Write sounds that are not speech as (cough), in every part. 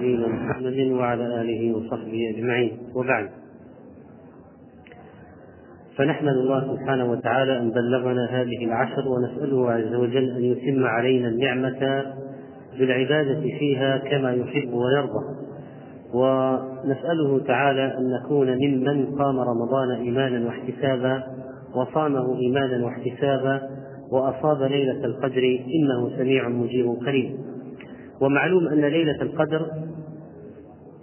نبينا محمد وعلى آله وصحبه أجمعين. وبعد. فنحمد الله سبحانه وتعالى أن بلغنا هذه العشر ونسأله عز وجل أن يتم علينا النعمة بالعبادة فيها كما يحب ويرضى. ونسأله تعالى أن نكون ممن قام رمضان إيمانا واحتسابا وصامه إيمانا واحتسابا وأصاب ليلة القدر إنه سميع مجيب قريب. ومعلوم أن ليلة القدر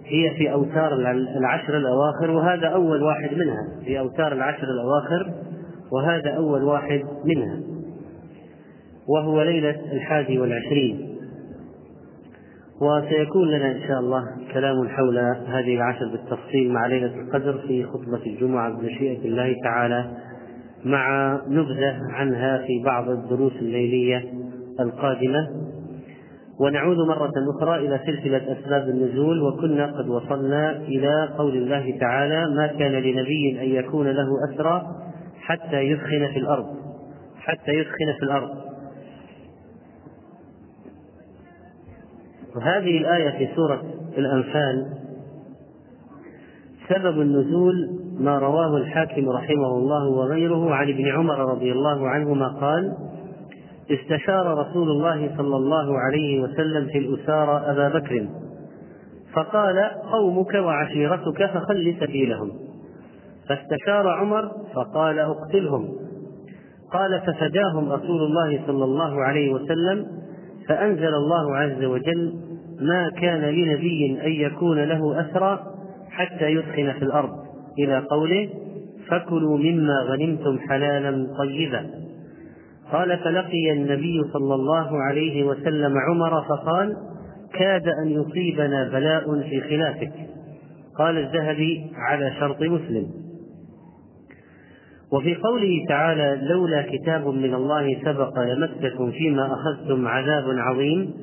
هي في أوتار العشر الأواخر وهذا أول واحد منها. في أوتار العشر الأواخر وهذا أول واحد منها. وهو ليلة الحادي والعشرين. وسيكون لنا إن شاء الله كلام حول هذه العشر بالتفصيل مع ليلة القدر في خطبة الجمعة بمشيئة الله تعالى مع نبذة عنها في بعض الدروس الليلية القادمة. ونعود مرة أخرى إلى سلسلة أسباب النزول وكنا قد وصلنا إلى قول الله تعالى ما كان لنبي أن يكون له أسرى حتى يثخن في الأرض. حتى يثخن في الأرض. وهذه الآية في سورة الأنفال سبب النزول ما رواه الحاكم رحمه الله وغيره عن ابن عمر رضي الله عنهما قال استشار رسول الله صلى الله عليه وسلم في الأسارى أبا بكر. فقال قومك وعشيرتك فخل سبيلهم. فاستشار عمر فقال اقتلهم. قال ففداهم رسول الله صلى الله عليه وسلم فأنزل الله عز وجل ما كان لنبي أن يكون له أسرى حتى يثخن في الأرض. إلى قوله فكلوا مما غنمتم حلالا طيبا. قال فلقي النبي صلى الله عليه وسلم عمر فقال كاد أن يصيبنا بلاء في خلافك. قال الذهبي على شرط مسلم. وفي قوله تعالى لولا كتاب من الله سبق لمسكم فيما أخذتم عذاب عظيم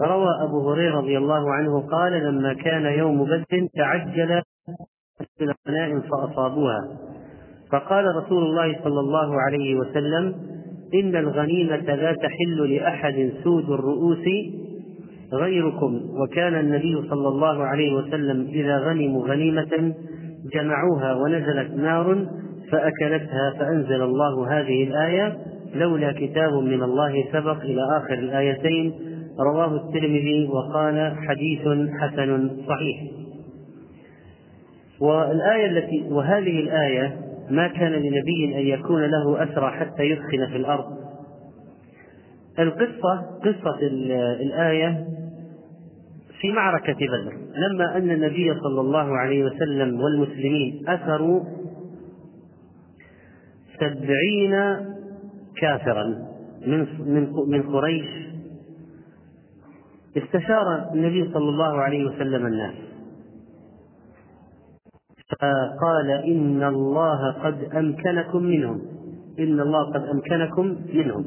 روى أبو هريرة رضي الله عنه قال لما كان يوم بدر تعجل الغنائم فأصابوها. فقال رسول الله صلى الله عليه وسلم إن الغنيمة لا تحل لأحد سود الرؤوس غيركم. وكان النبي صلى الله عليه وسلم إذا غنموا غنيمة جمعوها ونزلت نار فأكلتها فأنزل الله هذه الآية لولا كتاب من الله سبق إلى آخر الآيتين. رواه الترمذي وقال حديث حسن صحيح. والآية التي وهذه الآية ما كان لنبي أن يكون له أسرى حتى يثخن في الأرض. القصة قصة الآية في معركة بدر لما أن النبي صلى الله عليه وسلم والمسلمين أسروا سبعين كافرا من من من قريش. استشار النبي صلى الله عليه وسلم الناس. فقال إن الله قد أمكنكم منهم. إن الله قد أمكنكم منهم.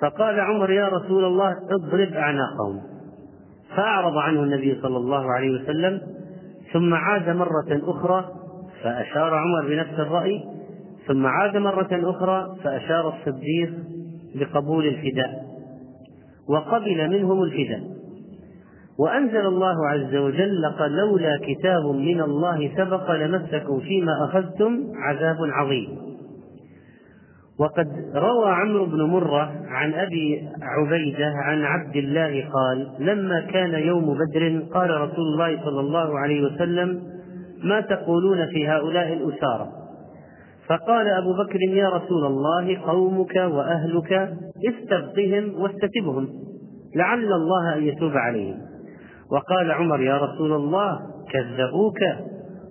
فقال عمر يا رسول الله اضرب أعناقهم. فأعرض عنه النبي صلى الله عليه وسلم. ثم عاد مرة أخرى فأشار عمر بنفس الرأي. ثم عاد مرة أخرى فأشار الصديق بقبول الفداء. وقبل منهم الفداء. وأنزل الله عز وجل لقد لولا كتاب من الله سبق لمسكم فيما أخذتم عذاب عظيم. وقد روى عمرو بن مرة عن أبي عبيدة عن عبد الله قال لما كان يوم بدر قال رسول الله صلى الله عليه وسلم ما تقولون في هؤلاء الأسارى؟ فقال أبو بكر يا رسول الله قومك وأهلك استبقهم واستتبهم لعل الله أن يتوب عليهم. وقال عمر يا رسول الله كذبوك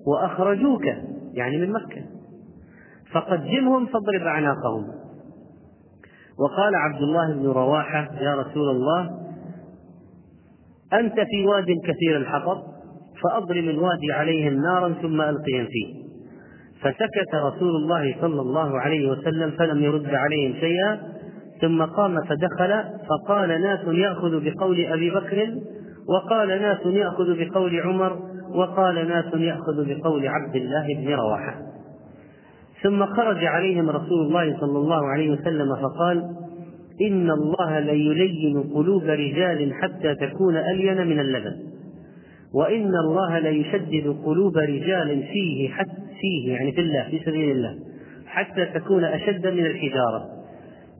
وأخرجوك. يعني من مكة. فقدمهم فاضرب أعناقهم. وقال عبد الله بن رواحة يا رسول الله أنت في واد كثير الحطب فأضرم الوادي عليهم نارا ثم ألقهم فيه. فسكت رسول الله صلى الله عليه وسلم فلم يرد عليهم شيئا ثم قام فدخل فقال ناس يأخذ بقول أبي بكر وقال ناس يأخذ بقول عمر وقال ناس يأخذ بقول عبد الله بن رواحة. ثم خرج عليهم رسول الله صلى الله عليه وسلم فقال إن الله ليلين قلوب رجال حتى تكون ألين من اللبن وإن الله ليشدد قلوب رجال فيه حتى فيه يعني في الله في سبيل الله حتى تكون أشد من الحجارة.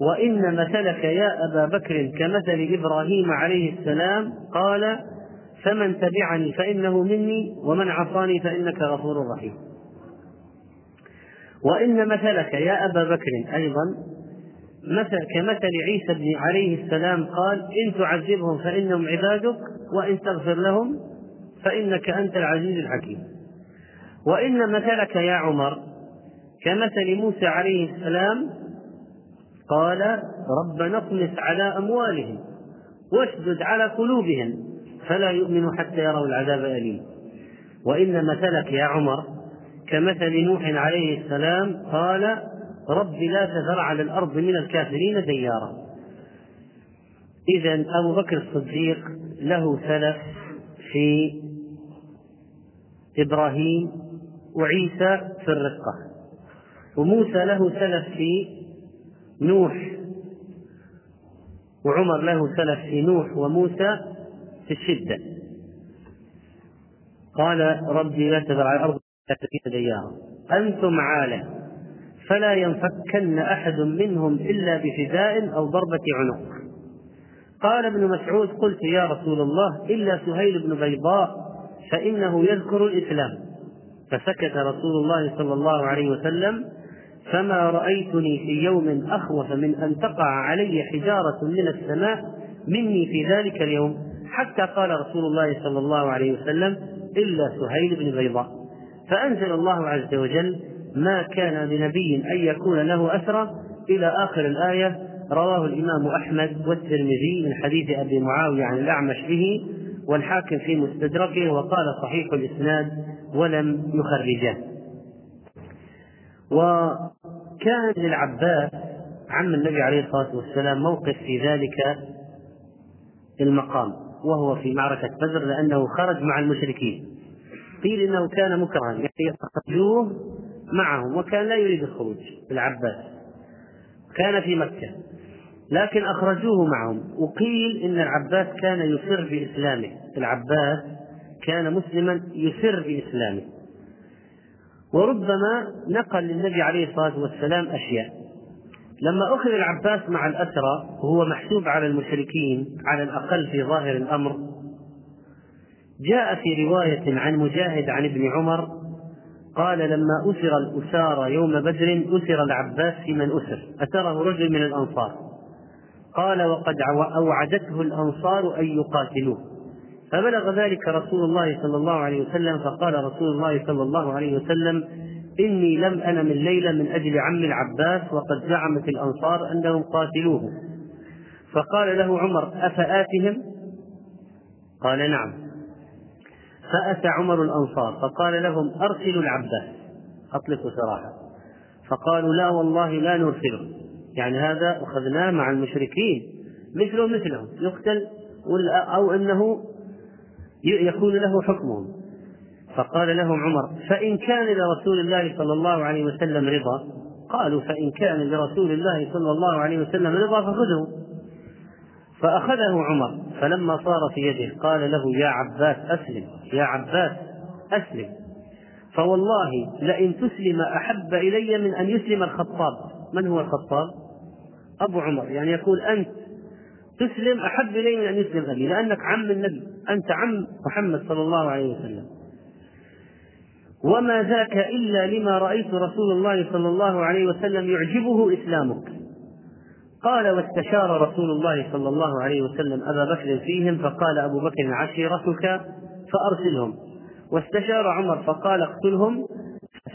وإن مثلك يا أبا بكر كمثل إبراهيم عليه السلام قال فمن تبعني فإنه مني ومن عصاني فإنك غفور رحيم. وإن مثلك يا أبا بكر أيضا مثل كمثل عيسى بن عليه السلام قال إن تعذبهم فإنهم عبادك وإن تغفر لهم فإنك أنت العزيز الحكيم. وإن مثلك يا عمر كمثل موسى عليه السلام قال ربنا اطمس على أموالهم واشدد على قلوبهم فلا يؤمنوا حتى يروا العذاب الأليم وإن مثلك يا عمر كمثل نوح عليه السلام قال رب لا تذر على الأرض من الكافرين ديارا. إذا أبو بكر الصديق له سلف في إبراهيم وعيسى في الرقة وموسى له سلف في نوح وعمر له سلف في نوح وموسى في الشدة. قال ربي لا تذر على الأرض ديارا. أنتم عالة فلا ينفكن أحد منهم إلا بفداء أو ضربة عنق. قال ابن مسعود قلت يا رسول الله إلا سهيل بن بيضاء فإنه يذكر الإسلام. فسكت رسول الله صلى الله عليه وسلم فما رأيتني في يوم أخوف من أن تقع علي حجارة من السماء مني في ذلك اليوم. حتى قال رسول الله صلى الله عليه وسلم إلا سهيل بن بيضاء. فأنزل الله عز وجل ما كان لنبي أن يكون له أسرى إلى آخر الآية رواه الإمام أحمد والترمذي من حديث أبي معاوية عن الأعمش به والحاكم في مستدركه وقال صحيح الإسناد ولم يخرجاه وكان للعباس عم النبي عليه الصلاة والسلام موقف في ذلك المقام وهو في معركة بدر لأنه خرج مع المشركين. قيل إنه كان مكرها يعني أخرجوه معهم وكان لا يريد الخروج العباس كان في مكة لكن أخرجوه معهم. وقيل إن العباس كان يسر بإسلامه. العباس كان مسلما يسر بإسلامه. وربما نقل للنبي عليه الصلاة والسلام أشياء. لما أخذ العباس مع الأسرى وهو محسوب على المشركين على الأقل في ظاهر الأمر جاء في رواية عن مجاهد عن ابن عمر قال لما أسر الأسارى يوم بدر أسر العباس في من أسر أسره رجل من الأنصار. قال وقد أوعدته الأنصار أن يقاتلوه. فبلغ ذلك رسول الله صلى الله عليه وسلم فقال رسول الله صلى الله عليه وسلم إني لم أنم الليلة من أجل عم العباس وقد زعمت الأنصار أنهم قاتلوه. فقال له عمر أفآتهم؟ قال نعم. فأتى عمر الأنصار فقال لهم أرسلوا العباس. أطلقوا سراحة. فقالوا لا والله لا نرسله يعني هذا أخذناه مع المشركين مثله مثلهم يقتل أو أنه يكون له حكمهم فقال لهم عمر فإن كان لرسول الله صلى الله عليه وسلم رضا قالوا فإن كان لرسول الله صلى الله عليه وسلم رضا فخذه. فأخذه عمر فلما صار في يده قال له يا عباس أسلم يا عباس أسلم. فوالله لئن تسلم أحب إلي من أن يسلم الخطاب. من هو الخطاب؟ أبو عمر. يعني يقول أنت تسلم أحب إلي من أن يسلم أبي لأنك عم النبي أنت عم محمد صلى الله عليه وسلم. وما ذاك إلا لما رأيت رسول الله صلى الله عليه وسلم يعجبه إسلامك. قال واستشار رسول الله صلى الله عليه وسلم أبا بكر فيهم فقال أبو بكر عشيرتك؟ فأرسلهم. واستشار عمر فقال اقتلهم.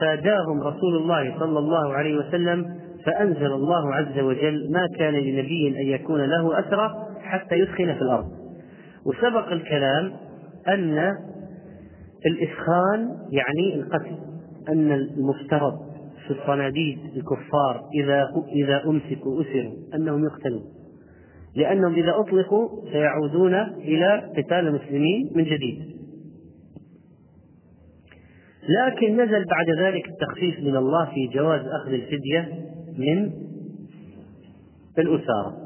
فاداهم رسول الله صلى الله عليه وسلم فأنزل الله عز وجل ما كان لنبي أن يكون له أسرى حتى يثخن في الأرض. وسبق الكلام أن الإسخان يعني القتل أن المفترض في الصناديد الكفار إذا إذا أمسكوا أسروا أنهم يقتلون. لأنهم إذا أطلقوا سيعودون إلى قتال المسلمين من جديد. لكن نزل بعد ذلك التخفيف من الله في جواز أخذ الفدية من الأسارة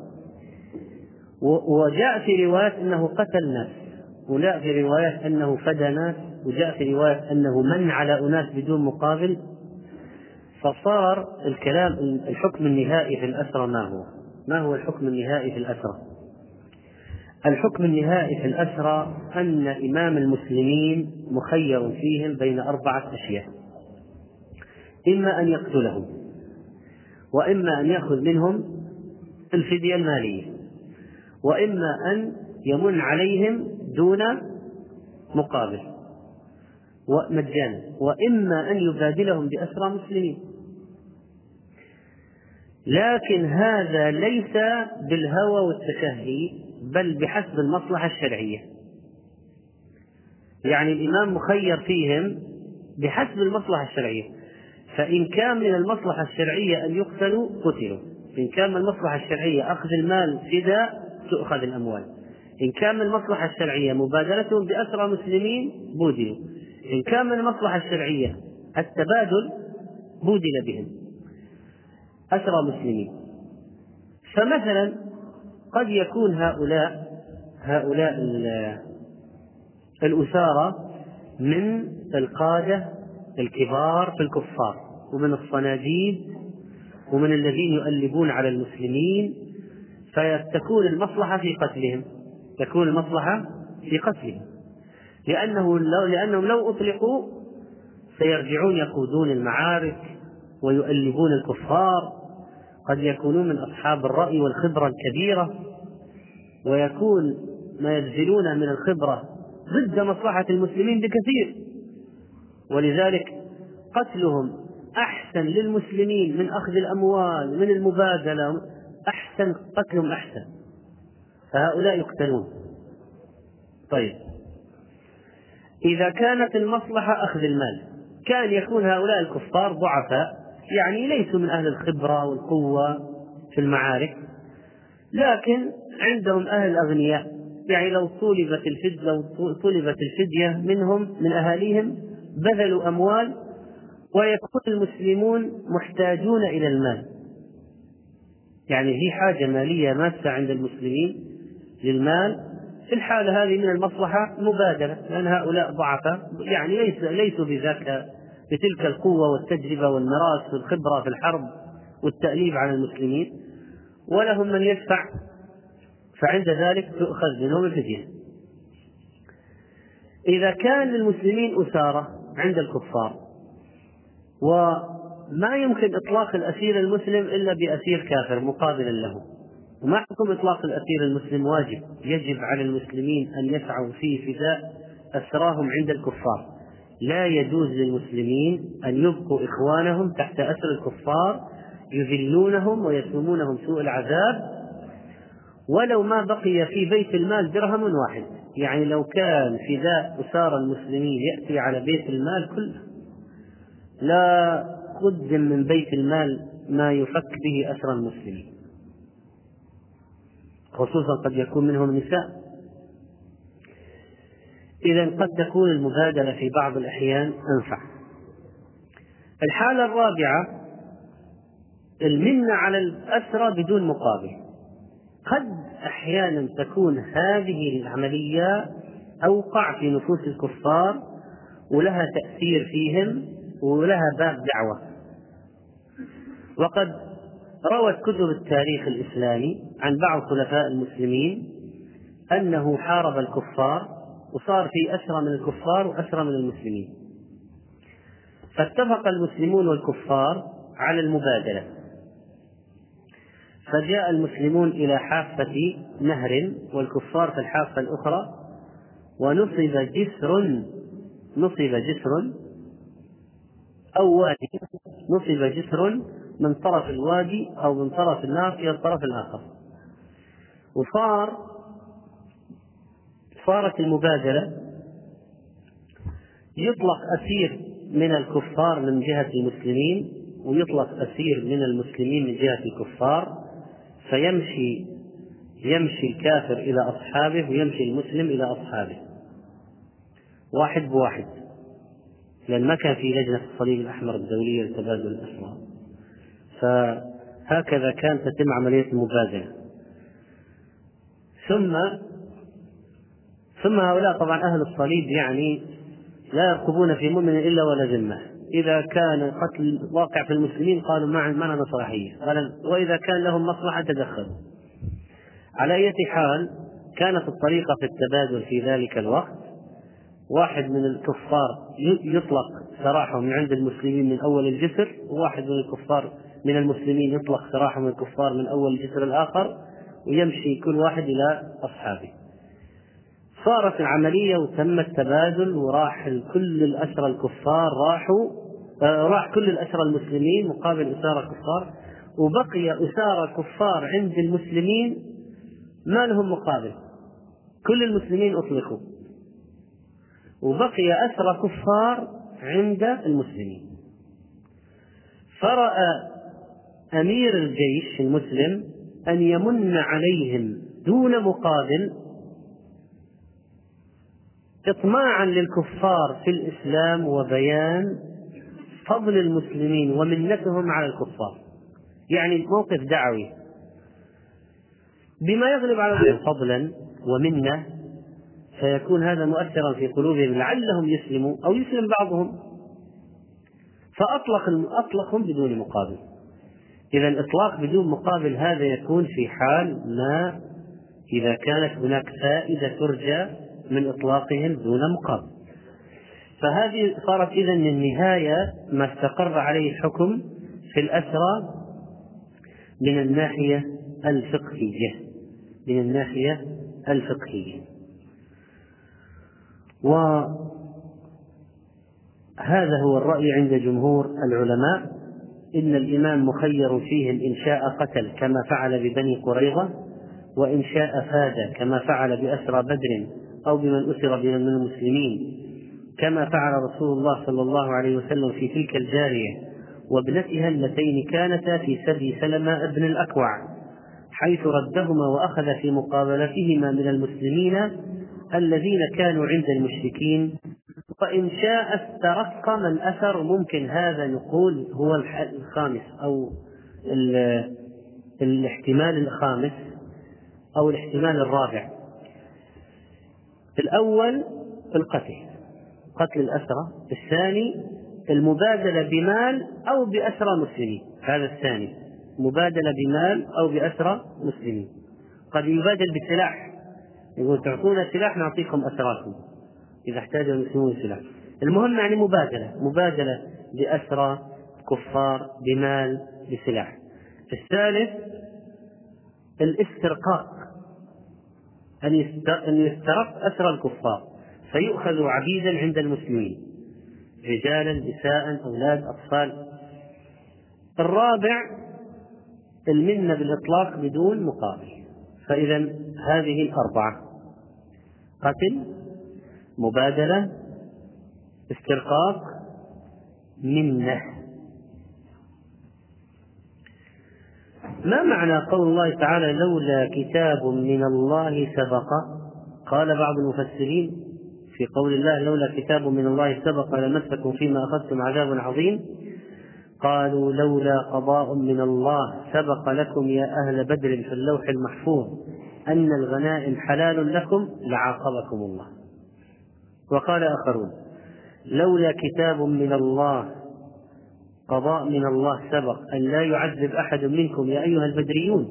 وجاء في رواية أنه قتل ناس وجاء في روايات أنه فدى ناس وجاء في رواية أنه من على أناس بدون مقابل فصار الكلام الحكم النهائي في الأسرى ما هو؟ ما هو الحكم النهائي في الأسرى؟ الحكم النهائي في الأسرى أن إمام المسلمين مخير فيهم بين أربعة أشياء إما أن يقتلهم وإما أن يأخذ منهم الفدية المالية وإما أن يمن عليهم دون مقابل ومجانا وإما أن يبادلهم بأسرى مسلمين. لكن هذا ليس بالهوى والتشهي بل بحسب المصلحة الشرعية. يعني الإمام مخير فيهم بحسب المصلحة الشرعية. فإن كان من المصلحة الشرعية أن يقتلوا قتلوا. إن كان من المصلحة الشرعية أخذ المال فداء تؤخذ الأموال. إن كان من المصلحة الشرعية مبادلتهم بأسرى مسلمين بودلوا. إن كان من المصلحة الشرعية التبادل بودل بهم. أسرى مسلمين. فمثلا قد يكون هؤلاء هؤلاء الأسارة من القادة الكبار في الكفار. ومن الصناديد ومن الذين يؤلبون على المسلمين فتكون المصلحة في قتلهم. تكون المصلحة في قتلهم. لأنه لو لأنهم لو أطلقوا سيرجعون يقودون المعارك ويؤلبون الكفار. قد يكونون من أصحاب الرأي والخبرة الكبيرة. ويكون ما يبذلون من الخبرة ضد مصلحة المسلمين بكثير. ولذلك قتلهم أحسن للمسلمين من أخذ الأموال من المبادلة أحسن قتلهم أحسن. فهؤلاء يقتلون. طيب. إذا كانت المصلحة أخذ المال كان يكون هؤلاء الكفار ضعفاء يعني ليسوا من أهل الخبرة والقوة في المعارك لكن عندهم أهل أغنياء. يعني لو طولبت الفدية لو طلبت الفدية منهم من أهاليهم بذلوا أموال ويكون المسلمون محتاجون إلى المال. يعني في حاجة مالية ماسة عند المسلمين للمال. في الحالة هذه من المصلحة مبادلة لأن هؤلاء ضعفاء. يعني ليس ليسوا بذاك بتلك القوة والتجربة والمراس والخبرة في الحرب والتأليف على المسلمين. ولهم من يدفع فعند ذلك تؤخذ منهم الفدية. إذا كان للمسلمين أسارة عند الكفار وما يمكن إطلاق الأسير المسلم إلا بأسير كافر مقابلا له. وما حكم إطلاق الأسير المسلم؟ واجب. يجب على المسلمين أن يسعوا في فداء أسراهم عند الكفار. لا يجوز للمسلمين أن يبقوا إخوانهم تحت أسر الكفار يذلونهم ويسومونهم سوء العذاب. ولو ما بقي في بيت المال درهم واحد. يعني لو كان فداء أسار المسلمين يأتي على بيت المال كله لا قدم من بيت المال ما يفك به أسر المسلمين خصوصا قد يكون منهم نساء. إذا قد تكون المبادلة في بعض الأحيان أنفع. الحالة الرابعة المنة على الأسرى بدون مقابل. قد أحيانا تكون هذه العملية أوقع في نفوس الكفار ولها تأثير فيهم ولها باب دعوة. وقد روت كتب التاريخ الإسلامي عن بعض خلفاء المسلمين أنه حارب الكفار وصار في أسرى من الكفار وأسرى من المسلمين. فاتفق المسلمون والكفار على المبادلة. فجاء المسلمون إلى حافة نهر والكفار في الحافة الأخرى ونصب جسر نصب جسر أو وادي نصب جسر من طرف الوادي أو من طرف النهر إلى الطرف الآخر. وصار صارت المبادلة يطلق أسير من الكفار من جهة المسلمين ويطلق أسير من المسلمين من جهة الكفار. فيمشي يمشي الكافر إلى أصحابه ويمشي المسلم إلى أصحابه. واحد بواحد. لأن ما كان في لجنة الصليب الأحمر الدولية لتبادل الأسرى فهكذا كانت تتم عملية المبادلة ثم ثم هؤلاء طبعا أهل الصليب يعني لا يرقبون في مؤمن إلا ولا ذمة. إذا كان قتل واقع في المسلمين قالوا ما ما لنا صلاحية. وإذا كان لهم مصلحة تدخلوا. على أي حال كانت الطريقة في التبادل في ذلك الوقت واحد من الكفار يطلق سراحه من عند المسلمين من أول الجسر وواحد من الكفار من المسلمين يطلق سراحه من الكفار من أول الجسر الآخر ويمشي كل واحد إلى أصحابه. صارت العملية وتم التبادل وراح كل الأسرى الكفار راحوا آه، راح كل الأسرى المسلمين مقابل أسارى الكفار وبقي أسارى كفار عند المسلمين ما لهم مقابل. كل المسلمين أطلقوا. وبقي أسرى كفار عند المسلمين. فرأى أمير الجيش المسلم أن يمن عليهم دون مقابل إطماعا للكفار في الإسلام وبيان فضل المسلمين ومنتهم على الكفار. يعني موقف دعوي. بما يغلب على فضلا ومنة فيكون هذا مؤثرا في قلوبهم لعلهم يسلموا أو يسلم بعضهم. فأطلق أطلقهم بدون مقابل. إذا الإطلاق بدون مقابل هذا يكون في حال ما إذا كانت هناك فائدة ترجى من إطلاقهم دون مقابل. فهذه صارت إذا النهاية ما استقر عليه الحكم في الأسرى من الناحية الفقهية. من الناحية الفقهية. وهذا هو الرأي عند جمهور العلماء إن الإمام مخير فيهم إن شاء قتل كما فعل ببني قريظة وإن شاء فاد كما فعل بأسرى بدر أو بمن أسر من المسلمين كما فعل رسول الله صلى الله عليه وسلم في تلك الجارية وابنتها اللتين كانتا في سبي سلمة ابن الأكوع حيث ردهما وأخذ في مقابلتهما من المسلمين الذين كانوا عند المشركين وإن شاء استرق من أثر ممكن هذا نقول هو الخامس أو الاحتمال الخامس أو الاحتمال الرابع. الأول القتل قتل الأسرى الثاني المبادلة بمال أو بأسرى مسلمين هذا الثاني مبادلة بمال أو بأسرى مسلمين. قد يبادل بسلاح يقول تعطونا سلاح نعطيكم أسراكم إذا احتاج المسلمون سلاح المهم يعني مبادلة مبادلة بأسرى كفار بمال بسلاح. الثالث الاسترقاق. أن يسترق أسرى الكفار. فيؤخذ عبيدا عند المسلمين. رجالا نساء أولاد أطفال. الرابع المنة بالإطلاق بدون مقابل. فإذا هذه الأربعة قتل مبادلة استرقاق منة ما معنى قول الله تعالى لولا كتاب من الله سبق قال بعض المفسرين في قول الله لولا كتاب من الله سبق لمسكم فيما أخذتم عذاب عظيم قالوا لولا قضاء من الله سبق لكم يا أهل بدر في اللوح المحفوظ أن الغنائم حلال لكم لعاقبكم الله. وقال آخرون لولا كتاب من الله قضاء من الله سبق أن لا يعذب أحد منكم يا أيها البدريون.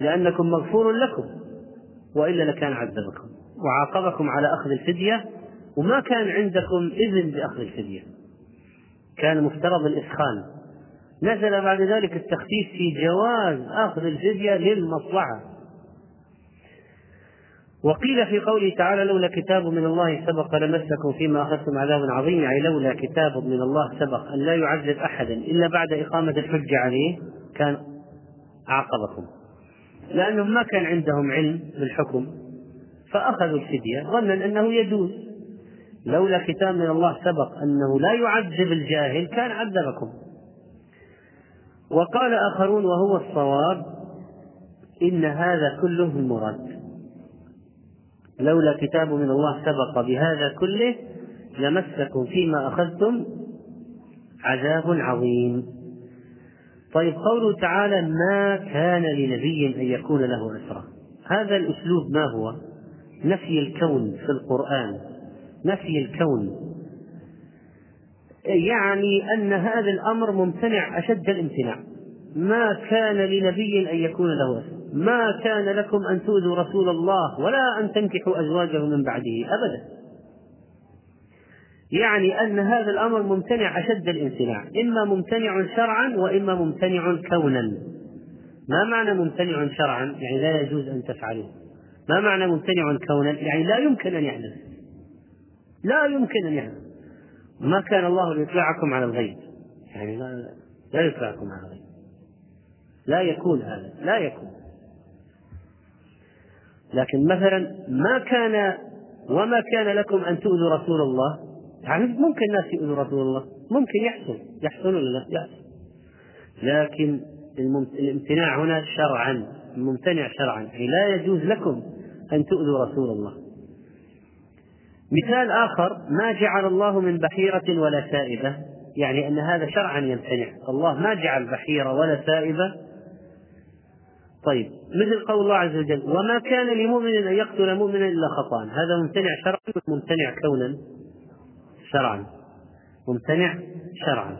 لأنكم مغفور لكم وإلا لكان عذبكم. وعاقبكم على أخذ الفدية وما كان عندكم إذن بأخذ الفدية. كان مفترض الإسخان نزل بعد ذلك التخفيف في جواز أخذ الفدية للمصلحة. وقيل في قوله تعالى لولا كتاب من الله سبق لمسكم فيما أخذتم عذاب عظيم. يعني لولا كتاب من الله سبق أن لا يعذب أحدا إلا بعد إقامة الحجة عليه كان أعقبكم لأنهم ما كان عندهم علم بالحكم فأخذوا الفدية. ظنا أنه يجوز. لولا كتاب من الله سبق أنه لا يعذب الجاهل كان عذبكم. وقال آخرون وهو الصواب إن هذا كله المراد. لولا كتاب من الله سبق بهذا كله لمسكم فيما أخذتم عذاب عظيم. طيب قوله تعالى ما كان لنبي أن يكون له أسرى هذا الأسلوب ما هو؟ نفي الكون في القرآن. نفي الكون. يعني أن هذا الأمر ممتنع أشد الامتناع. ما كان لنبي أن يكون له أسر ما كان لكم أن تؤذوا رسول الله ولا أن تنكحوا أزواجه من بعده أبدا. يعني أن هذا الأمر ممتنع أشد الامتناع. إما ممتنع شرعا وإما ممتنع كونا. ما معنى ممتنع شرعا؟ يعني لا يجوز أن تفعلوه. ما معنى ممتنع كونا؟ يعني لا يمكن أن يحدث لا يمكن أن يحدث ما كان الله ليطلعكم على الغيب. يعني لا لا يطلعكم على الغيب. لا يكون هذا لا يكون. لكن مثلا ما كان وما كان لكم أن تؤذوا رسول الله. يعني ممكن الناس يؤذوا رسول الله. ممكن يحصل. يحصل ولا لا؟ يحصل. لكن الامتناع هنا شرعا الممتنع شرعا. يعني لا يجوز لكم أن تؤذوا رسول الله. مثال آخر ما جعل الله من بحيرة ولا سائبة يعني أن هذا شرعا يمتنع. الله ما جعل بحيرة ولا سائبة. طيب مثل قول الله عز وجل وما كان لمؤمن أن يقتل مؤمنا إلا خطأ. هذا ممتنع شرعا ممتنع كونا شرعا. ممتنع شرعا.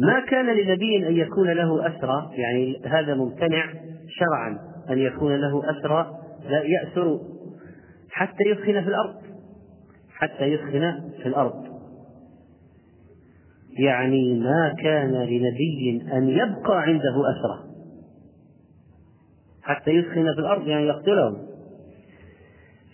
ما كان لنبي أن يكون له أسرى يعني هذا ممتنع شرعا أن يكون له أسرى لا يأسر حتى يثخن في الأرض. حتى يثخن في الأرض. يعني ما كان لنبي أن يبقى عنده أسرة. حتى يثخن في الأرض يعني يقتلهم.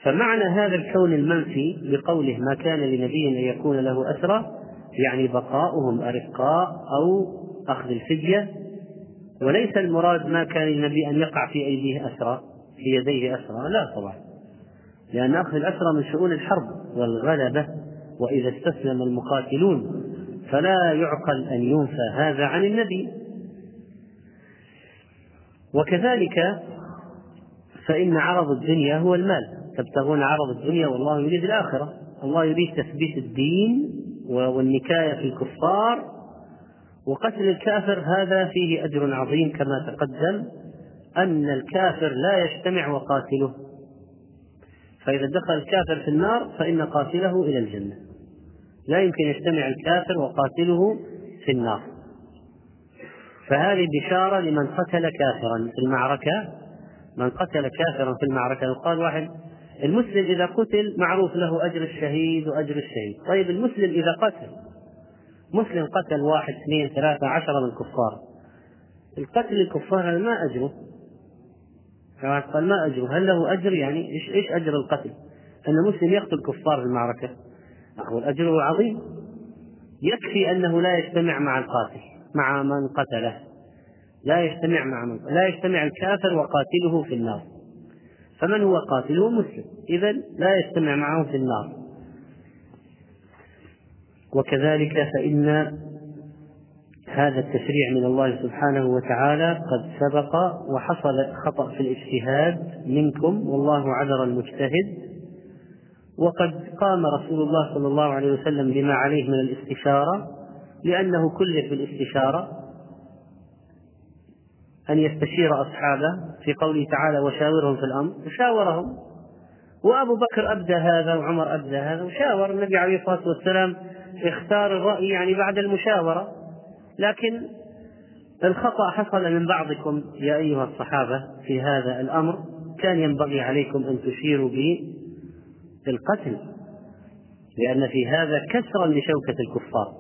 فمعنى هذا الكون المنفي بقوله ما كان لنبي أن يكون له أسرة يعني بقاؤهم أرقاء أو أخذ الفدية. وليس المراد ما كان للنبي أن يقع في أيديه أسرى في يديه أسرى لا طبعا. لأن أخذ الأسرى من شؤون الحرب والغلبة وإذا استسلم المقاتلون فلا يعقل أن ينفى هذا عن النبي. وكذلك فإن عرض الدنيا هو المال. تبتغون عرض الدنيا والله يريد الآخرة. الله يريد تثبيت الدين والنكاية في الكفار. وقتل الكافر هذا فيه أجر عظيم كما تقدم أن الكافر لا يجتمع وقاتله. فإذا دخل الكافر في النار فإن قاتله إلى الجنة. لا يمكن يجتمع الكافر وقاتله في النار. فهذه بشارة لمن قتل كافرا في المعركة. من قتل كافرا في المعركة. يقال واحد المسلم إذا قتل معروف له أجر الشهيد وأجر الشهيد. طيب المسلم إذا قتل مسلم قتل واحد اثنين ثلاثة عشرة من الكفار. القتل الكفار ما أجره. قال ما أجره؟ هل له أجر؟ يعني إيش إيش أجر القتل؟ أن مسلم يقتل كفار في المعركة. هو الأجر عظيم. يكفي أنه لا يجتمع مع القاتل مع من قتله. لا يجتمع مع من لا يجتمع الكافر وقاتله في النار. فمن هو قاتله؟ مسلم. إذا لا يجتمع معه في النار. وكذلك فإن هذا التشريع من الله سبحانه وتعالى قد سبق وحصل خطأ في الاجتهاد منكم والله عذر المجتهد. وقد قام رسول الله صلى الله عليه وسلم بما عليه من الاستشارة لأنه كلف بالاستشارة أن يستشير أصحابه في قوله تعالى وشاورهم في الأمر وشاورهم وأبو بكر أبدى هذا وعمر أبدى هذا وشاور النبي عليه الصلاة والسلام اختار الرأي يعني بعد المشاورة. لكن الخطأ حصل من بعضكم يا أيها الصحابة في هذا الأمر. كان ينبغي عليكم أن تشيروا بالقتل لأن في هذا كسرا لشوكة الكفار.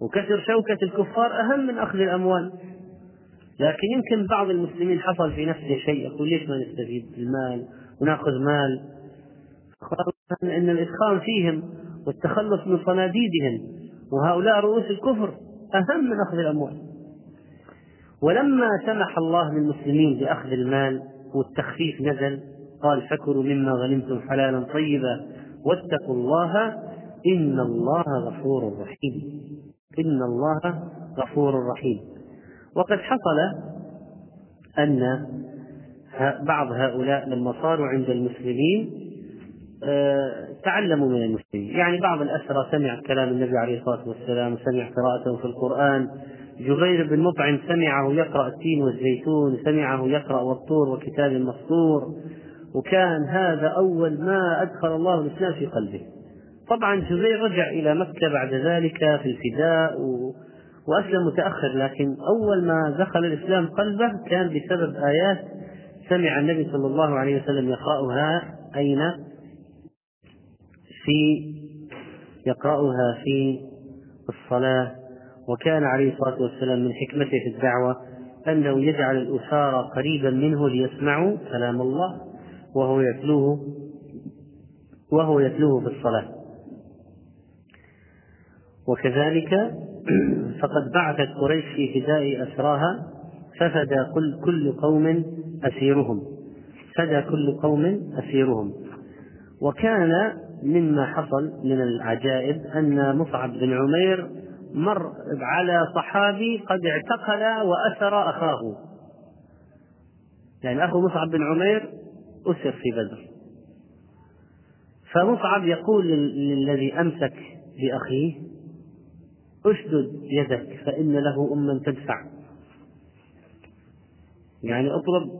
وكسر شوكة الكفار أهم من أخذ الأموال. لكن يمكن بعض المسلمين حصل في نفسه شيء يقول ليش ما نستفيد المال ونأخذ مال؟ إن الادخال فيهم والتخلص من صناديدهم وهؤلاء رؤوس الكفر. أهم من أخذ الأموال. ولما سمح الله للمسلمين بأخذ المال والتخفيف نزل قال فكلوا مما غنمتم حلالا طيبا واتقوا الله إن الله غفور رحيم. إن الله غفور رحيم. وقد حصل أن بعض هؤلاء لما صاروا عند المسلمين تعلموا من المسلمين يعني بعض الأسرى سمع كلام النبي عليه الصلاة والسلام سمع قراءته في القرآن. جبير بن مطعم سمعه يقرأ التين والزيتون سمعه يقرأ والطور وكتاب مسطور وكان هذا أول ما أدخل الله الإسلام في قلبه. طبعا جبير رجع إلى مكة بعد ذلك في الفداء و... وأسلم متأخر لكن أول ما دخل الإسلام قلبه كان بسبب آيات سمع النبي صلى الله عليه وسلم يقرأها. أين؟ في يقرأها في الصلاة وكان عليه الصلاة والسلام من حكمته في الدعوة أنه يجعل الأسارى قريبا منه ليسمعوا كلام الله وهو يتلوه وهو يتلوه في الصلاة. وكذلك (clears throat) فقد بعثت قريش في فداء أسراها ففدى كل, كل قوم أسيرهم فدى كل قوم أسيرهم. وكان مما حصل من العجائب أن مصعب بن عمير مر على صحابي قد اعتقل وأسر أخاه. يعني أخو مصعب بن عمير أسر في بدر. فمصعب يقول للذي أمسك بأخيه أشدد يدك فإن له أما تدفع. يعني أطلب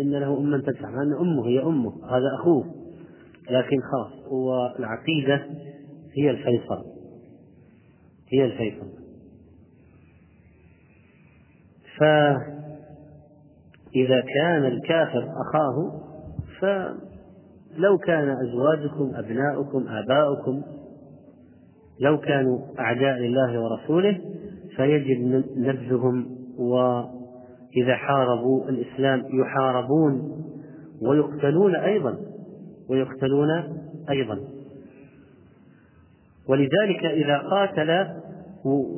إن له أما تدفع مع أن أمه هي أمه هذا أخوه. لكن خاص والعقيدة هي الفيصل هي الفيصل. فإذا كان الكافر أخاه فلو كان أزواجكم أبناؤكم آباؤكم لو كانوا أعداء لله ورسوله فيجب نبذهم وإذا حاربوا الإسلام يحاربون ويقتلون أيضا. ويقتلون أيضا. ولذلك إذا قاتل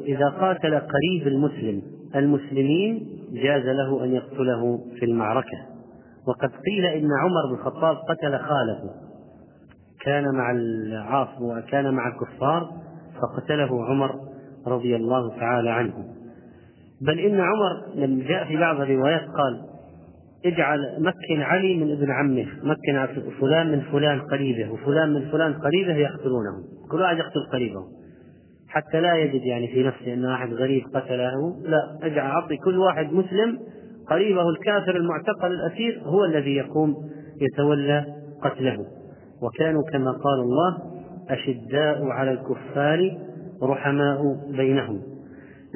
إذا قاتل قريب المسلم المسلمين جاز له أن يقتله في المعركة. وقد قيل إن عمر بن الخطاب قتل خاله. كان مع العاص وكان مع الكفار فقتله عمر رضي الله تعالى عنه. بل إن عمر لما جاء في بعض الروايات قال اجعل مكن علي من ابن عمه مكن فلان من فلان قريبه وفلان من فلان قريبه يقتلونه كل واحد يقتل قريبه حتى لا يجد يعني في نفسه إن واحد غريب قتله لا اجعل أعطي كل واحد مسلم قريبه الكافر المعتقل الأسير هو الذي يقوم يتولى قتله. وكانوا كما قال الله أشداء على الكفار رحماء بينهم.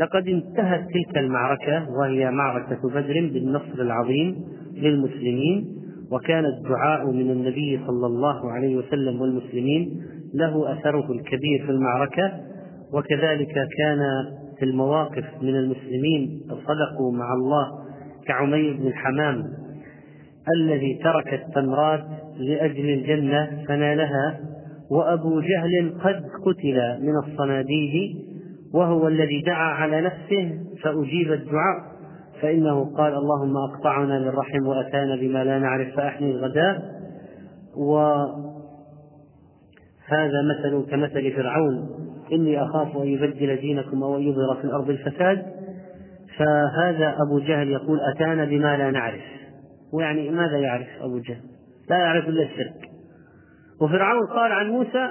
لقد انتهت تلك المعركة وهي معركة بدر بالنصر العظيم للمسلمين وكان الدعاء من النبي صلى الله عليه وسلم والمسلمين له أثره الكبير في المعركة وكذلك كان في المواقف من المسلمين صدقوا مع الله كعمير بن الحمام الذي ترك التمرات لأجل الجنة فنالها وأبو جهل قد قتل من الصناديد وهو الذي دعا على نفسه فأجيب الدعاء. فإنه قال اللهم أقطعنا للرحم وأتانا بما لا نعرف فأحني الغداء. وهذا مثل كمثل فرعون. إني أخاف أن يبدل دينكم أو أن يظهر في الأرض الفساد. فهذا أبو جهل يقول أتانا بما لا نعرف. ويعني ماذا يعرف أبو جهل؟ لا يعرف إلا الشرك. وفرعون قال عن موسى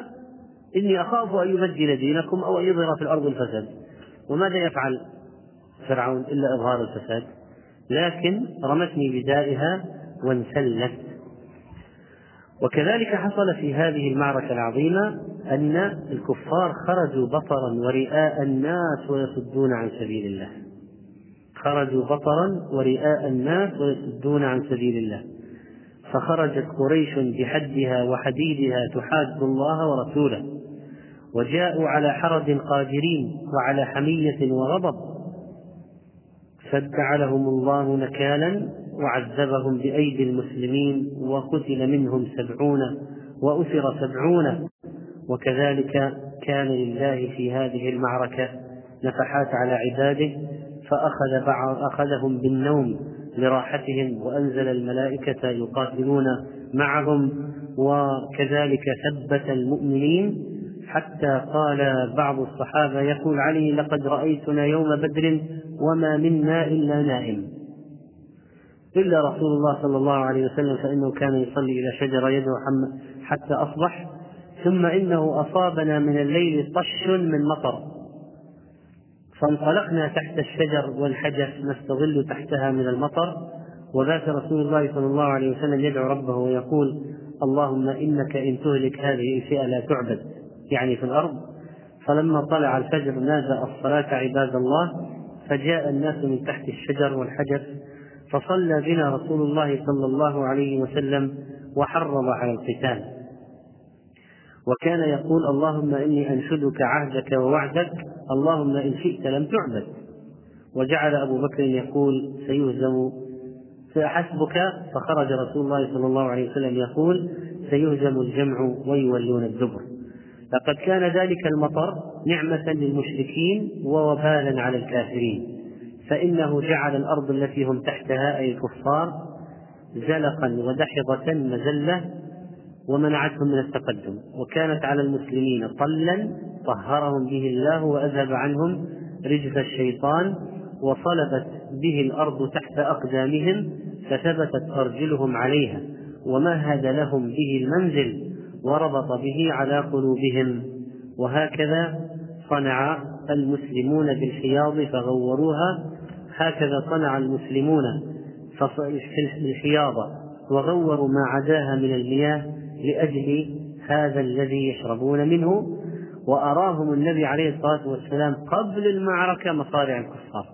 إني أخاف أن يبدل دينكم أو أن يظهر في الأرض الفساد. وماذا يفعل فرعون إلا إظهار الفساد؟ لكن رمتني بدائها وانسلت. وكذلك حصل في هذه المعركة العظيمة أن الكفار خرجوا بطرا ورئاء الناس ويصدون عن سبيل الله. خرجوا بطرا ورئاء الناس ويصدون عن سبيل الله. فخرجت قريش بحدها وحديدها تحاد الله ورسوله وجاءوا على حرج قادرين وعلى حمية وغضب فادعلهم الله نكالا وعذبهم بأيدي المسلمين وقتل منهم سبعون وأسر سبعون وكذلك كان لله في هذه المعركة نفحات على عباده فأخذ بعض أخذهم بالنوم لراحتهم وأنزل الملائكة يقاتلون معهم وكذلك ثبت المؤمنين. حتى قال بعض الصحابة يقول علي لقد رأيتنا يوم بدر وما منا إلا نائم. إلا رسول الله صلى الله عليه وسلم فإنه كان يصلي إلى شجرة يدعو حتى أصبح. ثم إنه أصابنا من الليل طش من مطر. فانطلقنا تحت الشجر والحجر نستظل تحتها من المطر. وذاك رسول الله صلى الله عليه وسلم يدعو ربه ويقول اللهم إنك إن تهلك هذه الفئة لا تعبد. يعني في الأرض. فلما طلع الفجر نادى الصلاة عباد الله فجاء الناس من تحت الشجر والحجر فصلى بنا رسول الله صلى الله عليه وسلم وحرض على القتال. وكان يقول اللهم إني أنشدك عهدك ووعدك اللهم إن شئت لم تعبد وجعل أبو بكر يقول سيهزم فحسبك؟ فخرج رسول الله صلى الله عليه وسلم يقول سيهزم الجمع ويولون الدبر. لقد كان ذلك المطر نعمة للمشركين ووبالا على الكافرين. فإنه جعل الأرض التي هم تحتها أي الكفار زلقا ودحضة مزلة ومنعتهم من التقدم وكانت على المسلمين طلا طهرهم به الله وأذهب عنهم رجز الشيطان وصلبت به الأرض تحت أقدامهم فثبتت أرجلهم عليها ومهد لهم به المنزل وربط به على قلوبهم. وهكذا صنع المسلمون بالحياض فغوروها هكذا صنع المسلمون في الحياضة وغوروا ما عداها من المياه لأجل هذا الذي يشربون منه وأراهم النبي عليه الصلاة والسلام قبل المعركة مصارع الكفار.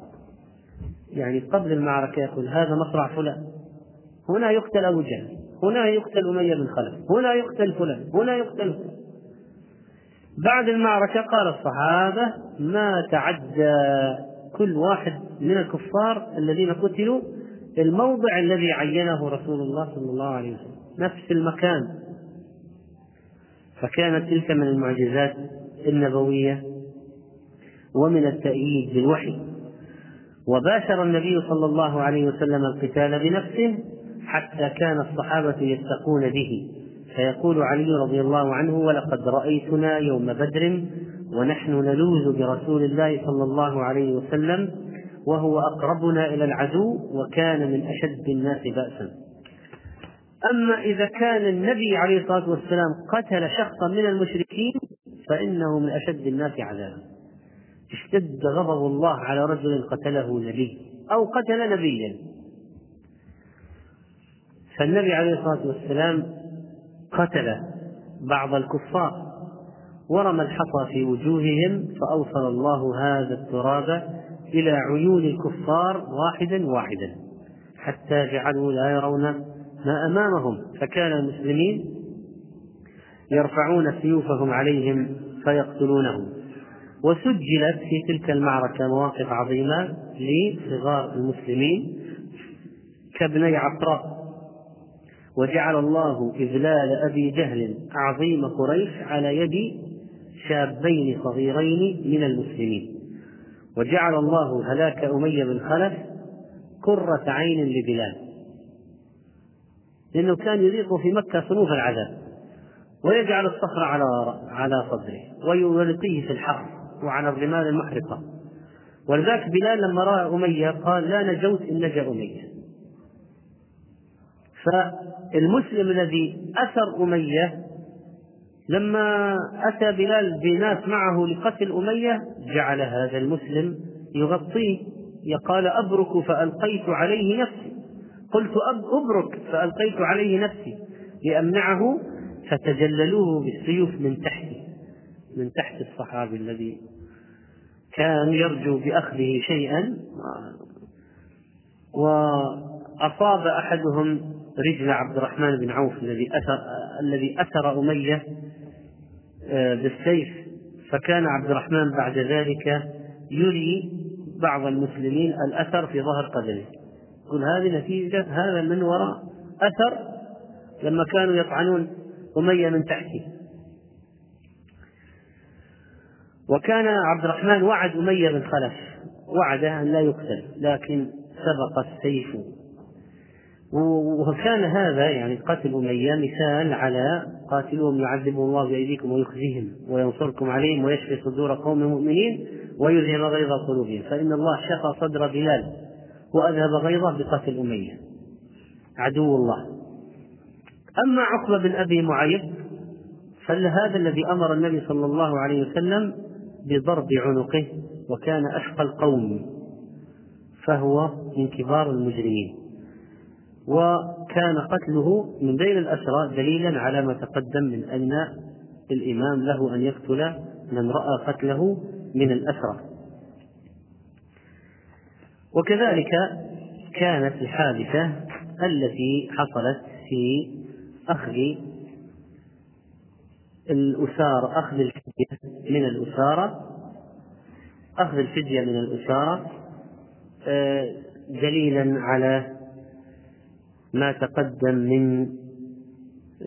يعني قبل المعركة يقول هذا مصرع فلان هنا يقتل أبو جهل هنا يقتل أمية بن خلف هنا يقتل فلان هنا يقتل فلان. بعد المعركة قال الصحابة ما تعدى كل واحد من الكفار الذين قتلوا الموضع الذي عينه رسول الله صلى الله عليه وسلم. نفس المكان. فكانت تلك من المعجزات النبوية ومن التأييد بالوحي. وباشر النبي صلى الله عليه وسلم القتال بنفسه حتى كان الصحابة يتقون به. فيقول علي رضي الله عنه ولقد رأيتنا يوم بدر ونحن نلوذ برسول الله صلى الله عليه وسلم وهو أقربنا إلى العدو وكان من أشد الناس بأسا. أما إذا كان النبي عليه الصلاة والسلام قتل شخصا من المشركين فإنه من أشد الناس عذابا. اشتد غضب الله على رجل قتله نبي أو قتل نبيا. فالنبي عليه الصلاة والسلام قتل بعض الكفار ورمى الحصى في وجوههم فأوصل الله هذا التراب إلى عيون الكفار واحدا واحدا حتى جعلوا لا يرون ما أمامهم فكان المسلمين يرفعون سيوفهم عليهم فيقتلونهم. وسجلت في تلك المعركة مواقف عظيمة لصغار المسلمين كابني عفراء وجعل الله إذلال أبي جهل عظيم قريش على يد شابين صغيرين من المسلمين. وجعل الله هلاك أمية بن خلف قرة عين لبلال. لأنه كان يذيق في مكة صنوف العذاب ويجعل الصخر على على صدره ويلقيه في الحر وعلى الرمال المحرقة. ولذلك بلال لما رأى أمية قال لا نجوت إن نجا أمية. فالمسلم الذي أسر أمية لما أتى بلال بناس معه لقتل أمية جعل هذا المسلم يغطيه قال أبرك فألقيت عليه نفسي. قلت أبرك فألقيت عليه نفسي لأمنعه فتجللوه بالسيوف من تحته من تحت الصحابي الذي كان يرجو بأخذه شيئا. وأصاب أحدهم رجل عبد الرحمن بن عوف الذي أثر الذي أثر أمية آه، بالسيف فكان عبد الرحمن بعد ذلك يري بعض المسلمين الأثر في ظهر قدمه يقول هذه نتيجة هذا من وراء أثر لما كانوا يطعنون أمية من تحته وكان عبد الرحمن وعد أمية بن خلف وعده أن لا يقتل لكن سبق السيف. وكان هذا يعني قتل أمية مثال على قاتلوهم يعذبهم الله بأيديكم ويخزيهم وينصركم عليهم ويشفي صدور قوم مؤمنين ويذهب غيظ قلوبهم. فإن الله شفى صدر بلال. وأذهب غيظه بقتل أمية. عدو الله. أما عقبة بن أبي معيط فهذا الذي أمر النبي صلى الله عليه وسلم بضرب عنقه وكان أشقى القوم فهو من كبار المجرمين. وكان قتله من بين الأسرى دليلا على ما تقدم من أن الإمام له أن يقتل من رأى قتله من الأسرى وكذلك كانت الحادثة التي حصلت في أخذ الأسارة أخذ الفدية من الأسارة أخذ الفدية من الأسارة آه، دليلا على ما تقدم من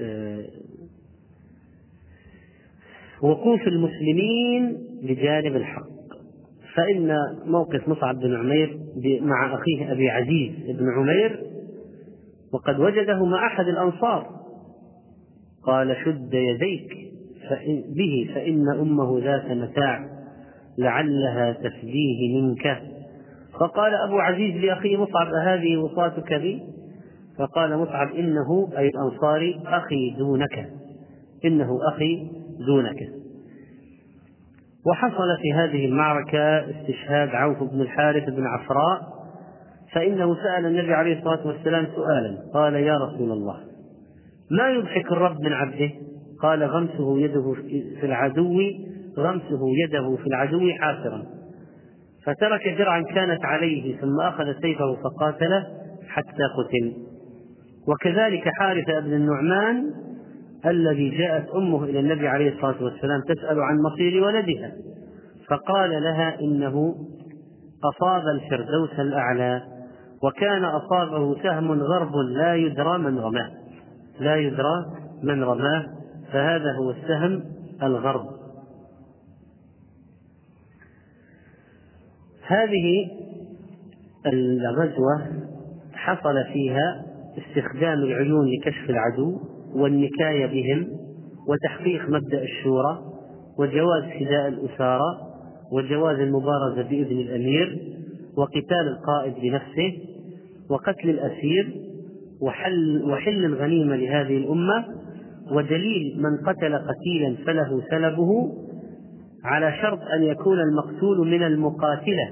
آه، وقوف المسلمين بجانب الحق. فإن موقف مصعب بن عمير مع أخيه أبي عزيز بن عمير وقد وجده مع أحد الأنصار. قال شد يديك فإن به فإن أمه ذات متاع لعلها تفديه منك. فقال أبو عزيز لأخيه مصعب أهذه وصاتك بي؟ فقال مصعب إنه أي الأنصاري أخي دونك. إنه أخي دونك. وحصل في هذه المعركة استشهاد عوف بن الحارث بن عفراء فإنه سأل النبي عليه الصلاة والسلام سؤالا قال يا رسول الله ما يضحك الرب من عبده قال غمسه يده في العدو غمسه يده في العدو حاسرا. فترك درعا كانت عليه ثم أخذ سيفه فقاتله حتى قتل. وكذلك حارثة بن النعمان الذي جاءت أمه إلى النبي عليه الصلاة والسلام تسأل عن مصير ولدها. فقال لها إنه أصاب الفردوس الأعلى وكان أصابه سهم غرب لا يدرى من رماه. لا يدرى من رماه فهذا هو السهم الغرب. هذه الغزوة حصل فيها استخدام العيون لكشف العدو. والنكاية بهم وتحقيق مبدأ الشورى وجواز فداء الأسارى وجواز المبارزة بإذن الأمير وقتال القائد بنفسه وقتل الأسير وحل, وحل الغنيمة لهذه الأمة ودليل من قتل قتيلا فله سلبه على شرط أن يكون المقتول من المقاتلة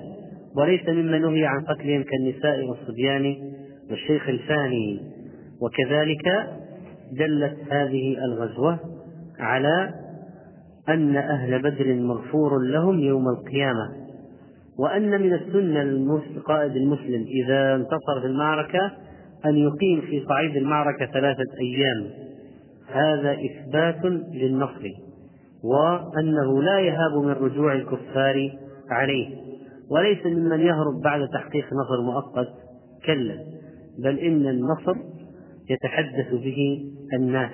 وليس ممن نهي عن قتلهم كالنساء والصبيان والشيخ الفاني. وكذلك دلت هذه الغزوة على أن أهل بدر مغفور لهم يوم القيامة وأن من السنة للقائد المسلم إذا انتصر في المعركة أن يقيم في صعيد المعركة ثلاثة أيام. هذا إثبات للنصر وأنه لا يهاب من رجوع الكفار عليه وليس ممن يهرب بعد تحقيق نصر مؤقت كلا بل إن النصر يتحدث به الناس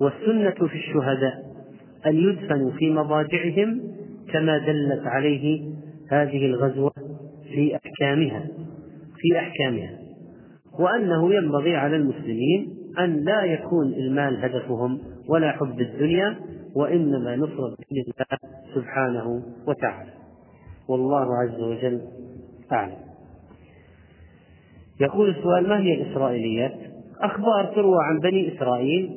والسنة في الشهداء أن يدفنوا في مضاجعهم كما دلت عليه هذه الغزوة في أحكامها في أحكامها وأنه ينبغي على المسلمين أن لا يكون إلمال هدفهم ولا حب الدنيا وإنما نصرة لله سبحانه وتعالى. والله عز وجل أعلم. يقول السؤال ما هي الإسرائيليات؟ أخبار تروى عن بني إسرائيل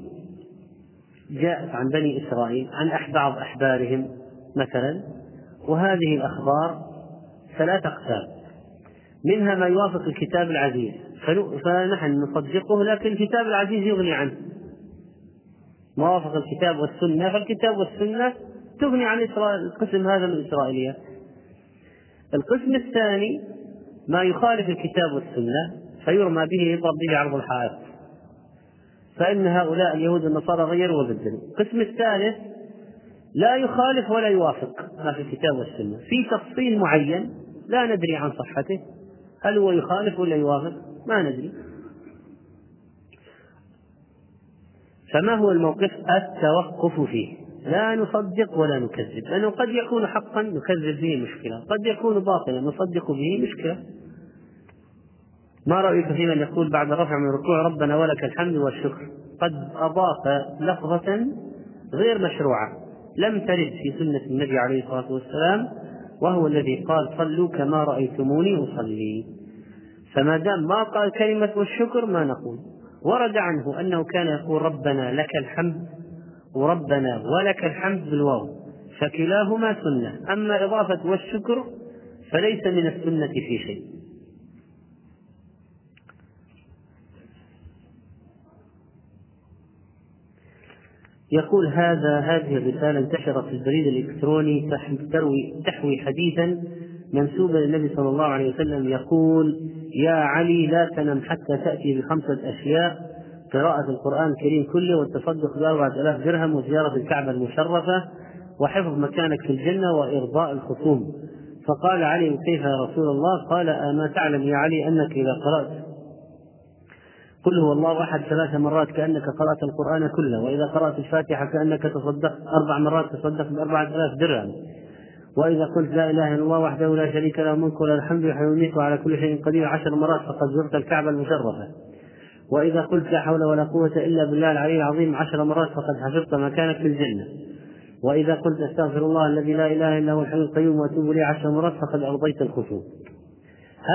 جاءت عن بني إسرائيل عن بعض أحبارهم مثلا وهذه الأخبار ثلاث أقسام. منها ما يوافق الكتاب العزيز. فنحن نصدقه لكن الكتاب العزيز يغني عنه. ما وافق الكتاب والسنة فالكتاب والسنة تغني عن القسم هذا من الإسرائيليات القسم الثاني ما يخالف الكتاب والسنة فيرمى به يضرب به عرض الحائط. فإن هؤلاء اليهود والنصارى غيروا وبدلوا القسم الثالث لا يخالف ولا يوافق ما في الكتاب والسنة. في تفصيل معين لا ندري عن صحته. هل هو يخالف ولا يوافق؟ ما ندري. فما هو الموقف؟ التوقف فيه. لا نصدق ولا نكذب. لأنه قد يكون حقا نكذب به مشكلة. قد يكون باطلا نصدق به مشكلة. ما رأيك في من يقول بعد رفع من الركوع ربنا ولك الحمد والشكر؟ قد أضاف لفظة غير مشروعة لم ترد في سنة النبي عليه الصلاة والسلام وهو الذي قال صلوا كما رأيتموني أصلي. فما دام ما قال كلمة والشكر ما نقول. ورد عنه أنه كان يقول ربنا لك الحمد وربنا ولك الحمد بالواو فكلاهما سنة. أما إضافة والشكر فليس من السنة في شيء. يقول هذا هذه الرسالة انتشرت في البريد الإلكتروني تحوي تحوي حديثا منسوبا للنبي صلى الله عليه وسلم يقول يا علي لا تنم حتى تأتي بخمسة أشياء. قراءة القرآن الكريم كله والتصدق بأربعة آلاف درهم وزيارة الكعبة المشرفة وحفظ مكانك في الجنة وإرضاء الخصوم. فقال علي كيف يا رسول الله؟ قال أما تعلم يا علي أنك إذا قرأت قل هو الله أحد ثلاث مرات كأنك قرأت القرآن كله وإذا قرأت الفاتحة كأنك تصدقت أربع مرات تصدقت بأربعة آلاف درهم. وإذا قلت لا إله إلا الله وحده لا شريك له الملك وله الحمد يحيي ويميت وعلى كل شيء قدير عشر مرات فقد زرت الكعبة المشرفة. وإذا قلت لا حول ولا قوة إلا بالله العلي العظيم عشر مرات فقد حفظت مكانك في الجنة. وإذا قلت أستغفر الله الذي لا إله إلا هو الحي القيوم وأتوب إليه عشر مرات فقد أرضيت الخشوع.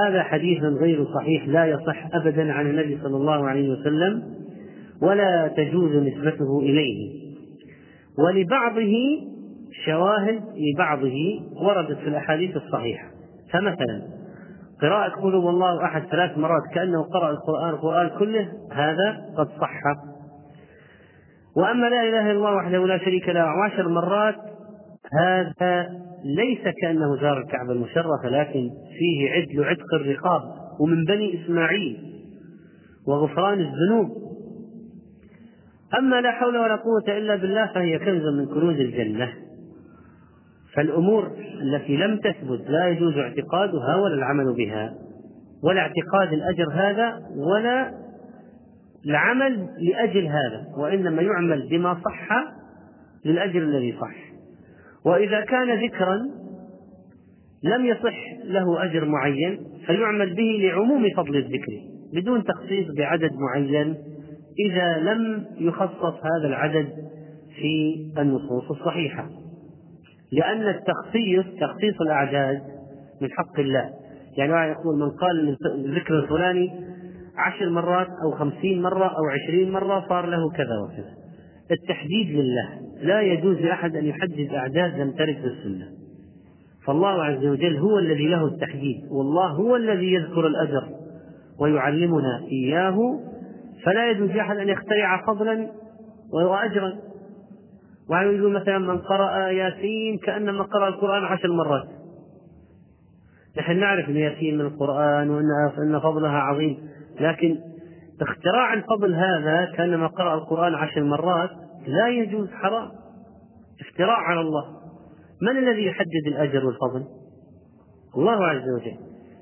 هذا حديث غير صحيح لا يصح أبدا عن النبي صلى الله عليه وسلم ولا تجوز نسبته إليه. ولبعضه شواهد لبعضه وردت في الأحاديث الصحيحة. فمثلا قراءة قل هو الله أحد ثلاث مرات كأنه قرأ القرآن القرآن كله هذا قد صح. وأما لا إله إلا الله وحده لا شريك له عشر مرات هذا ليس كأنه زار الكعبة المشرفة لكن فيه عدل عتق الرقاب. ومن بني إسماعيل وغفران الذنوب. أما لا حول ولا قوة إلا بالله فهي كنز من كنوز الجنة. فالأمور التي لم تثبت لا يجوز اعتقادها ولا العمل بها. ولا اعتقاد الأجر هذا ولا العمل لأجل هذا. وإنما يعمل بما صح للأجر الذي صح. وإذا كان ذكرا لم يصح له أجر معين فيعمل به لعموم فضل الذكر بدون تخصيص بعدد معين إذا لم يخصص هذا العدد في النصوص الصحيحة. لأن التخصيص تخصيص الأعداد من حق الله. يعني يقول من قال الذكر الفلاني عشر مرات أو خمسين مرة أو عشرين مرة صار له كذا وكذا. التحديد لله. لا يجوز لأحد أن يحدد أعداد لم ترد السنة فالله عز وجل هو الذي له التحديد. والله هو الذي يذكر الأجر ويعلمنا إياه. فلا يجوز لأحد أن يخترع فضلا وأجرا وعن يقول مثلا من قرأ ياسين كأنما قرأ القرآن عشر مرات. نحن نعرف أن ياسين من القرآن وأن فضلها عظيم. لكن اختراع الفضل هذا كأنما قرأ القرآن عشر مرات لا يجوز حرام. افتراء على الله. من الذي يحدد الأجر والفضل؟ الله عز وجل.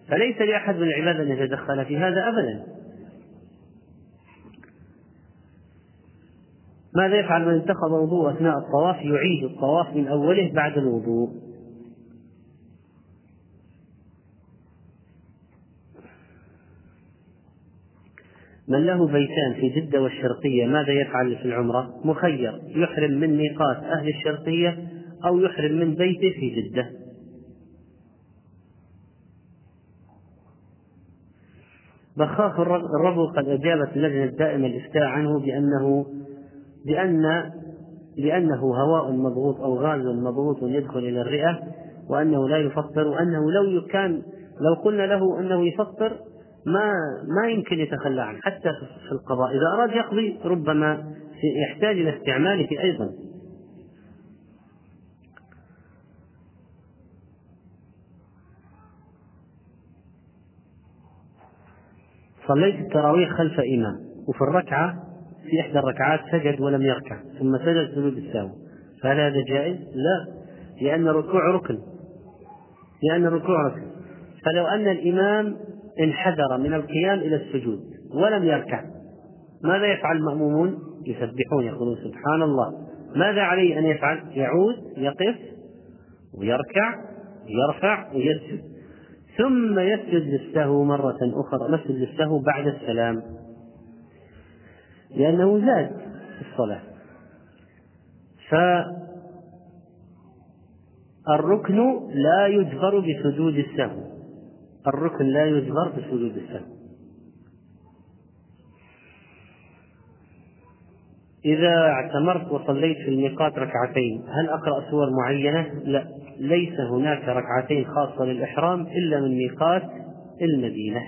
فليس لأحد من العباد أن يتدخل في هذا أبدا. ماذا يفعل من اتخذ وضوء أثناء الطواف؟ يعيد الطواف من أوله بعد الوضوء. من له بيتان في جدة والشرقية ماذا يفعل في العمرة؟ مخير يحرم من ميقات أهل الشرقية أو يحرم من بيته في جدة بخاخ الربو قد أجابت اللجنة الدائمة الإفتاء عنه بأنه بأن لأنه هواء مضغوط أو غاز مضغوط يدخل إلى الرئة وأنه لا يفطر وأنه لو كان لو قلنا له أنه يفطر ما ما يمكن يتخلى عنه. حتى في القضاء. إذا أراد يقضي ربما يحتاج إلى استعماله أيضا. صليت التراويح خلف إمام وفي الركعة في إحدى الركعات سجد ولم يركع. ثم سجد سجود السهو فهل هذا جائز؟ لا. لأن الركوع ركن. لأن الركوع ركن. فلو أن الإمام انحدر من القيام إلى السجود ولم يركع. ماذا يفعل المأمومون؟ يسبحون يقولون سبحان الله. ماذا عليه أن يفعل؟ يعود يقف ويركع يرفع ويسجد. ثم يسجد للسهو مرة أخرى يسجد للسهو بعد السلام. لأنه زاد في الصلاة. فالركن لا يجبر بسجود السهو. الركن لا يجبر بسجود السهو إذا اعتمرت وصليت في الميقات ركعتين هل أقرأ سور معينة؟ لا. ليس هناك ركعتين خاصة للإحرام إلا من ميقات المدينة.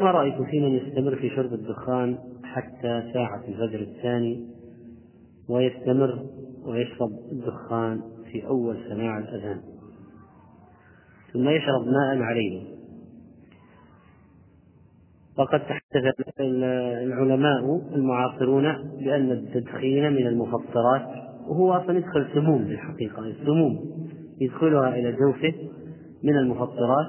ما رأيكم في من يستمر في شرب الدخان؟ حتى ساعة الفجر الثاني ويستمر ويشرب الدخان في أول سماع الأذان. ثم يشرب ماء عليه. وقد تحدث العلماء المعاصرون بأن التدخين من المفطرات وهو أصلا يدخل سموم في الحقيقة السموم يدخلها إلى جوفه من المفطرات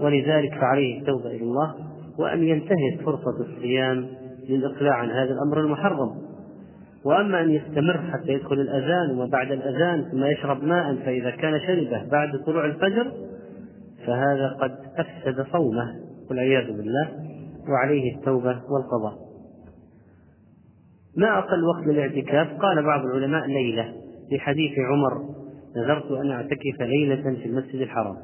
ولذلك فعليه التوبة إلى الله وأن ينتهز فرصة الصيام للإقلاع عن هذا الأمر المحرم. وأما أن يستمر حتى يدخل الأذان وبعد الأذان ثم يشرب ماء فإذا كان شربه بعد طلوع الفجر فهذا قد أفسد صومه والعياذ بالله وعليه التوبة والقضاء. ما أقل وقت للاعتكاف؟ قال بعض العلماء ليلة. في حديث عمر نذرت أن أعتكف ليلة في المسجد الحرام.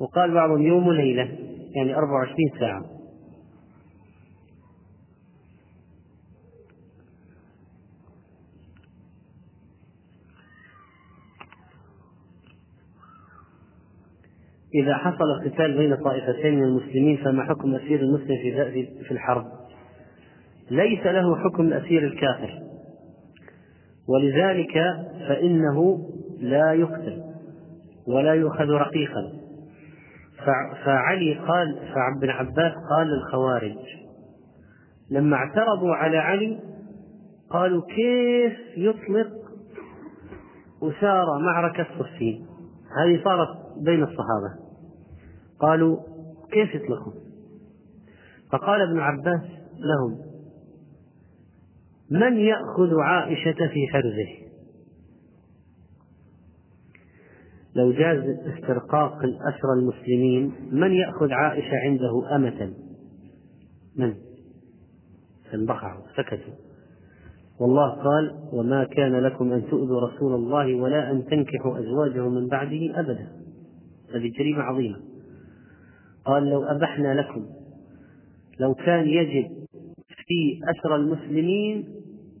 وقال بعضهم يوم وليلة يعني 24 ساعة. إذا حصل قتال بين طائفتين من المسلمين فما حكم أسير المسلم في في الحرب؟ ليس له حكم الأسير الكافر. ولذلك فإنه لا يقتل ولا يؤخذ رقيقا. فعلي قال فابن عباس قال للخوارج لما اعترضوا على علي قالوا كيف يطلق أسارى معركة صفين هذه صارت بين الصحابة. قالوا كيف يطلقون؟ فقال ابن عباس لهم من يأخذ عائشة في حرزه؟ لو جاز استرقاق الأسرى المسلمين من يأخذ عائشة عنده أمة؟ من؟ فانبخعوا سكتوا. والله قال وما كان لكم أن تؤذوا رسول الله ولا أن تنكحوا أزواجه من بعده أبدا. هذه جريمة عظيمة. قال لو أبحنا لكم لو كان يجب في أسرى المسلمين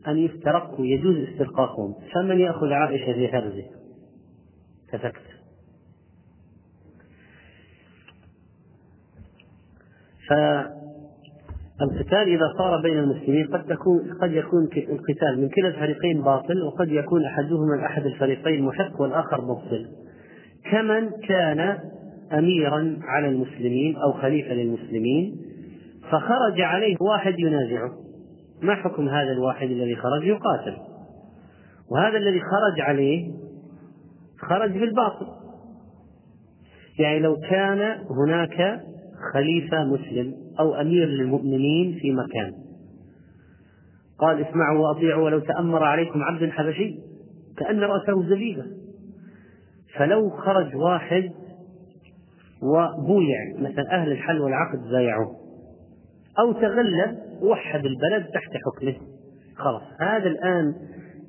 أن يسترقوا يجوز استرقاقهم. فمن يأخذ عائشة في حرزه؟ فسكت فالقتال إذا صار بين المسلمين قد تكون قد يكون القتال من كلا الفريقين باطل وقد يكون أحدهما أحد الفريقين محق والآخر مبطل. كمن كان أميرا على المسلمين أو خليفة للمسلمين فخرج عليه واحد ينازعه. ما حكم هذا الواحد الذي خرج؟ يقاتل. وهذا الذي خرج عليه خرج بالباطل. يعني لو كان هناك خليفة مسلم أو أمير للمؤمنين في مكان. قال اسمعوا وأطيعوا ولو تأمر عليكم عبد حبشي كأن رأسه زبيبة. فلو خرج واحد وبويع مثلا أهل الحل والعقد بايعوه أو تغلب وحد البلد تحت حكمه. خلاص هذا الآن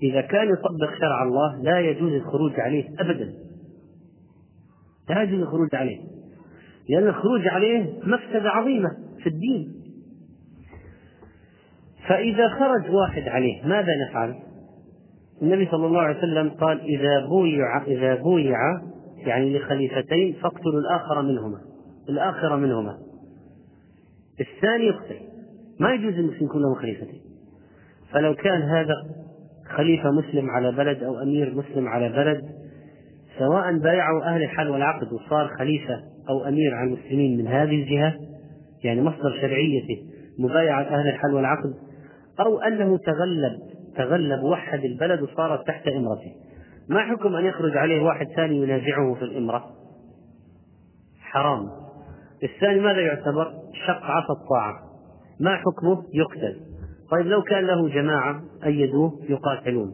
إذا كان يطبق شرع الله لا يجوز الخروج عليه أبدا. لا يجوز الخروج عليه. لأن الخروج عليه مفسدة عظيمة في الدين. فإذا خرج واحد عليه ماذا نفعل؟ النبي صلى الله عليه وسلم قال إذا بويع إذا بويع يعني لخليفتين فاقتلوا الآخر منهما. الآخر منهما. الثاني يقتل. ما يجوز المسلم يكون له خليفتين. فلو كان هذا خليفة مسلم على بلد أو أمير مسلم على بلد سواء بايعوا أهل الحل والعقد وصار خليفة أو أمير على المسلمين من هذه الجهة يعني مصدر شرعيته مبايعة أهل الحل والعقد أو أنه تغلب تغلب وحد البلد وصارت تحت إمرته. ما حكم أن يخرج عليه واحد ثاني ينازعه في الإمرة؟ حرام. الثاني ماذا يعتبر؟ شق عصا الطاعة. ما حكمه؟ يقتل. طيب لو كان له جماعة أيدوه يقاتلون.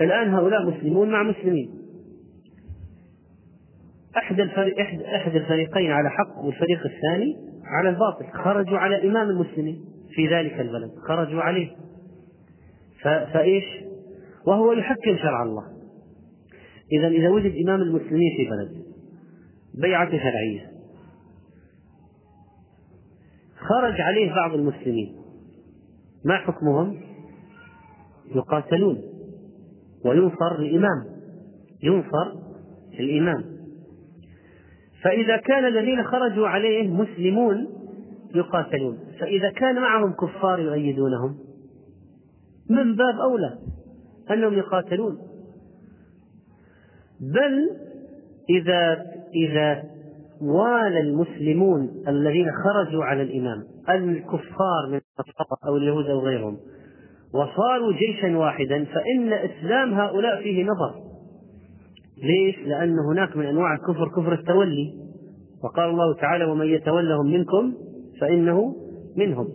الآن هؤلاء مسلمون مع مسلمين. أحد الفريق أحد الفريقين على حق والفريق الثاني على الباطل. خرجوا على إمام المسلمين في ذلك البلد. خرجوا عليه. فإيش؟ وهو يحكم شرع الله. إذا إذا وجد إمام المسلمين في بلد بيعة شرعية خرج عليه بعض المسلمين ما حكمهم؟ يقاتلون وينصر الإمام ينصر الإمام. فإذا كان الذين خرجوا عليه مسلمون يقاتلون فإذا كان معهم كفار يؤيدونهم من باب أولى. أنهم يقاتلون. بل إذا إذا والى المسلمون الذين خرجوا على الإمام الكفار من الصحابة أو اليهود أو غيرهم وصاروا جيشا واحدا فإن إسلام هؤلاء فيه نظر. ليش؟ لأن هناك من أنواع الكفر كفر التولي. وقال الله تعالى ومن يتولهم منكم فإنه منهم.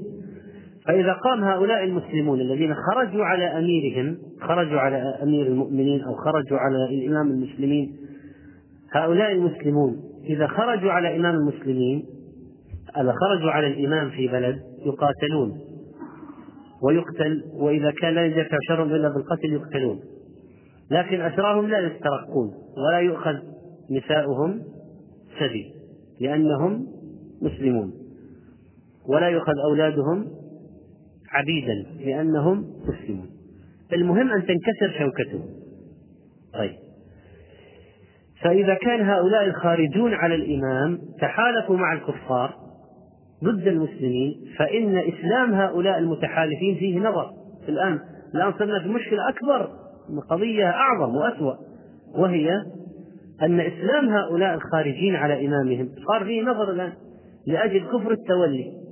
فإذا قام هؤلاء المسلمون الذين خرجوا على أميرهم خرجوا على أمير المؤمنين أو خرجوا على الإمام المسلمين هؤلاء المسلمون إذا خرجوا على إمام المسلمين إذا خرجوا على الإمام في بلد يقاتلون ويقتل وإذا كان لا يدفع شرهم إلا بالقتل يقتلون. لكن أسرارهم لا يسترقون ولا يؤخذ نساؤهم سبي لأنهم مسلمون. ولا يؤخذ أولادهم عبيدا لأنهم مسلمون. المهم أن تنكسر شوكتهم طيب. فإذا كان هؤلاء الخارجون على الإمام تحالفوا مع الكفار ضد المسلمين فإن إسلام هؤلاء المتحالفين فيه نظر. الآن الآن صرنا في مشكلة أكبر قضية أعظم وأسوأ وهي أن إسلام هؤلاء الخارجين على إمامهم صار فيه نظر الآن لأجل كفر التولي.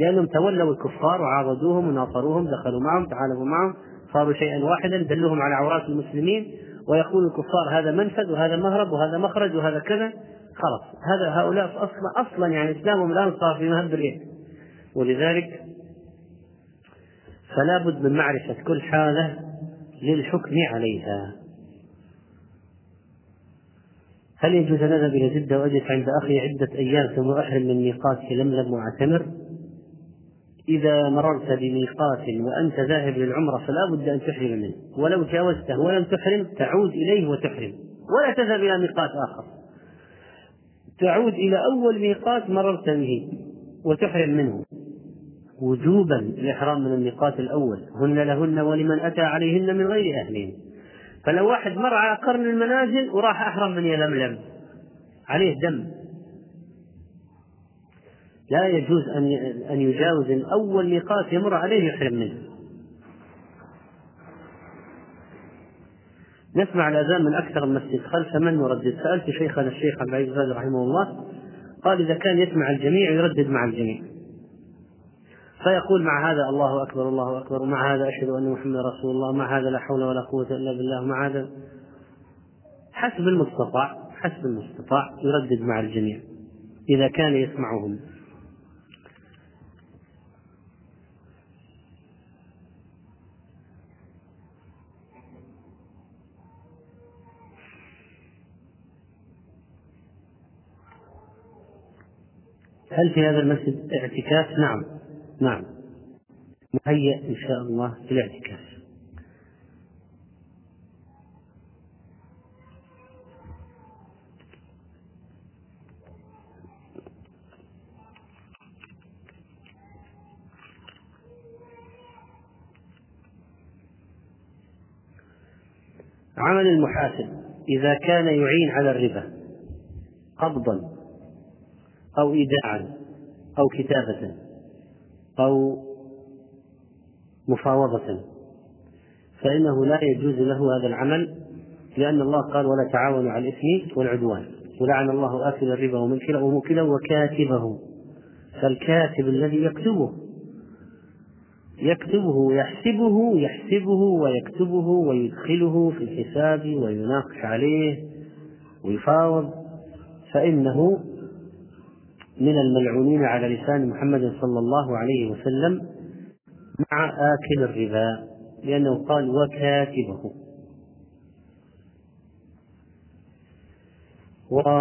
لأنهم تولوا الكفار وعاضدوهم وناصروهم دخلوا معهم تعالوا معهم صاروا شيئا واحدا دلوهم على عورات المسلمين ويقول الكفار هذا منفذ وهذا مهرب وهذا مخرج وهذا كذا. خلاص هذا هؤلاء أصلا أصلا يعني اسلامهم الآن صار في مهب الريح ولذلك فلا بد من معرفة كل حالة للحكم عليها. هل يجوز ان اذهب إلى جدة واجلس عند أخي عدة أيام ثم أحرم من ميقات لملم واعتمر؟ إذا مررت بميقات وأنت ذاهب للعمرة فلا بد أن تحرم منه. ولو جاوزته ولم تحرم تعود إليه وتحرم. ولا تذهب إلى ميقات آخر. تعود إلى أول ميقات مررت به وتحرم منه. وجوبا الإحرام من الميقات الأول. هن لهن ولمن أتى عليهن من غير أهلهن فلو واحد مر على قرن المنازل وراح أحرم من يلملم. عليه دم. لا يجوز أن أن يجاوز أول ميقات يمر عليه يحرم منه. نسمع الأذان من أكثر من مسجد خلف من يردد؟ سألت شيخنا الشيخ عبد العزيز رحمه الله. قال إذا كان يسمع الجميع يردد مع الجميع. فيقول مع هذا الله أكبر الله أكبر. ومع هذا أشهد أن محمد رسول الله. مع هذا لا حول ولا قوة إلا بالله. مع هذا حسب المستطاع حسب المستطاع يردد مع الجميع إذا كان يسمعهم. هل في هذا المسجد اعتكاف؟ نعم. نعم. مهيأ إن شاء الله للاعتكاف عمل المحاسب إذا كان يعين على الربا قبضا. أو إيداعا أو كتابة أو مفاوضة. فإنه لا يجوز له هذا العمل لأن الله قال ولا تعاونوا على الإثم والعدوان ولعن الله آكل الربا ومنكله وموكله وكاتبه. فالكاتب الذي يكتبه يكتبه يحسبه يحسبه ويكتبه ويدخله في الحساب ويناقش عليه ويفاوض. فإنه من الملعونين على لسان محمد صلى الله عليه وسلم مع آكل الربا لأنه قال وكاتبه. و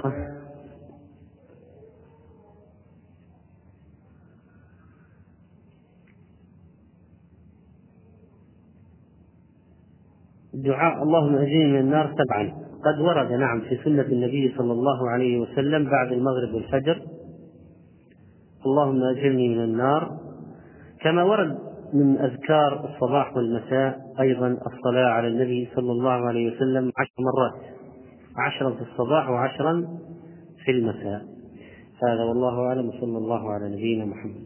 دعاء اللهم أجرني من النار سبعا. قد ورد نعم في سنة النبي صلى الله عليه وسلم بعد المغرب والفجر. اللهم أجرني من النار. كما ورد من أذكار الصباح والمساء أيضا الصلاة على النبي صلى الله عليه وسلم عشر مرات. عشرا في الصباح وعشرا في المساء. هذا والله أعلم صلى الله على نبينا محمد.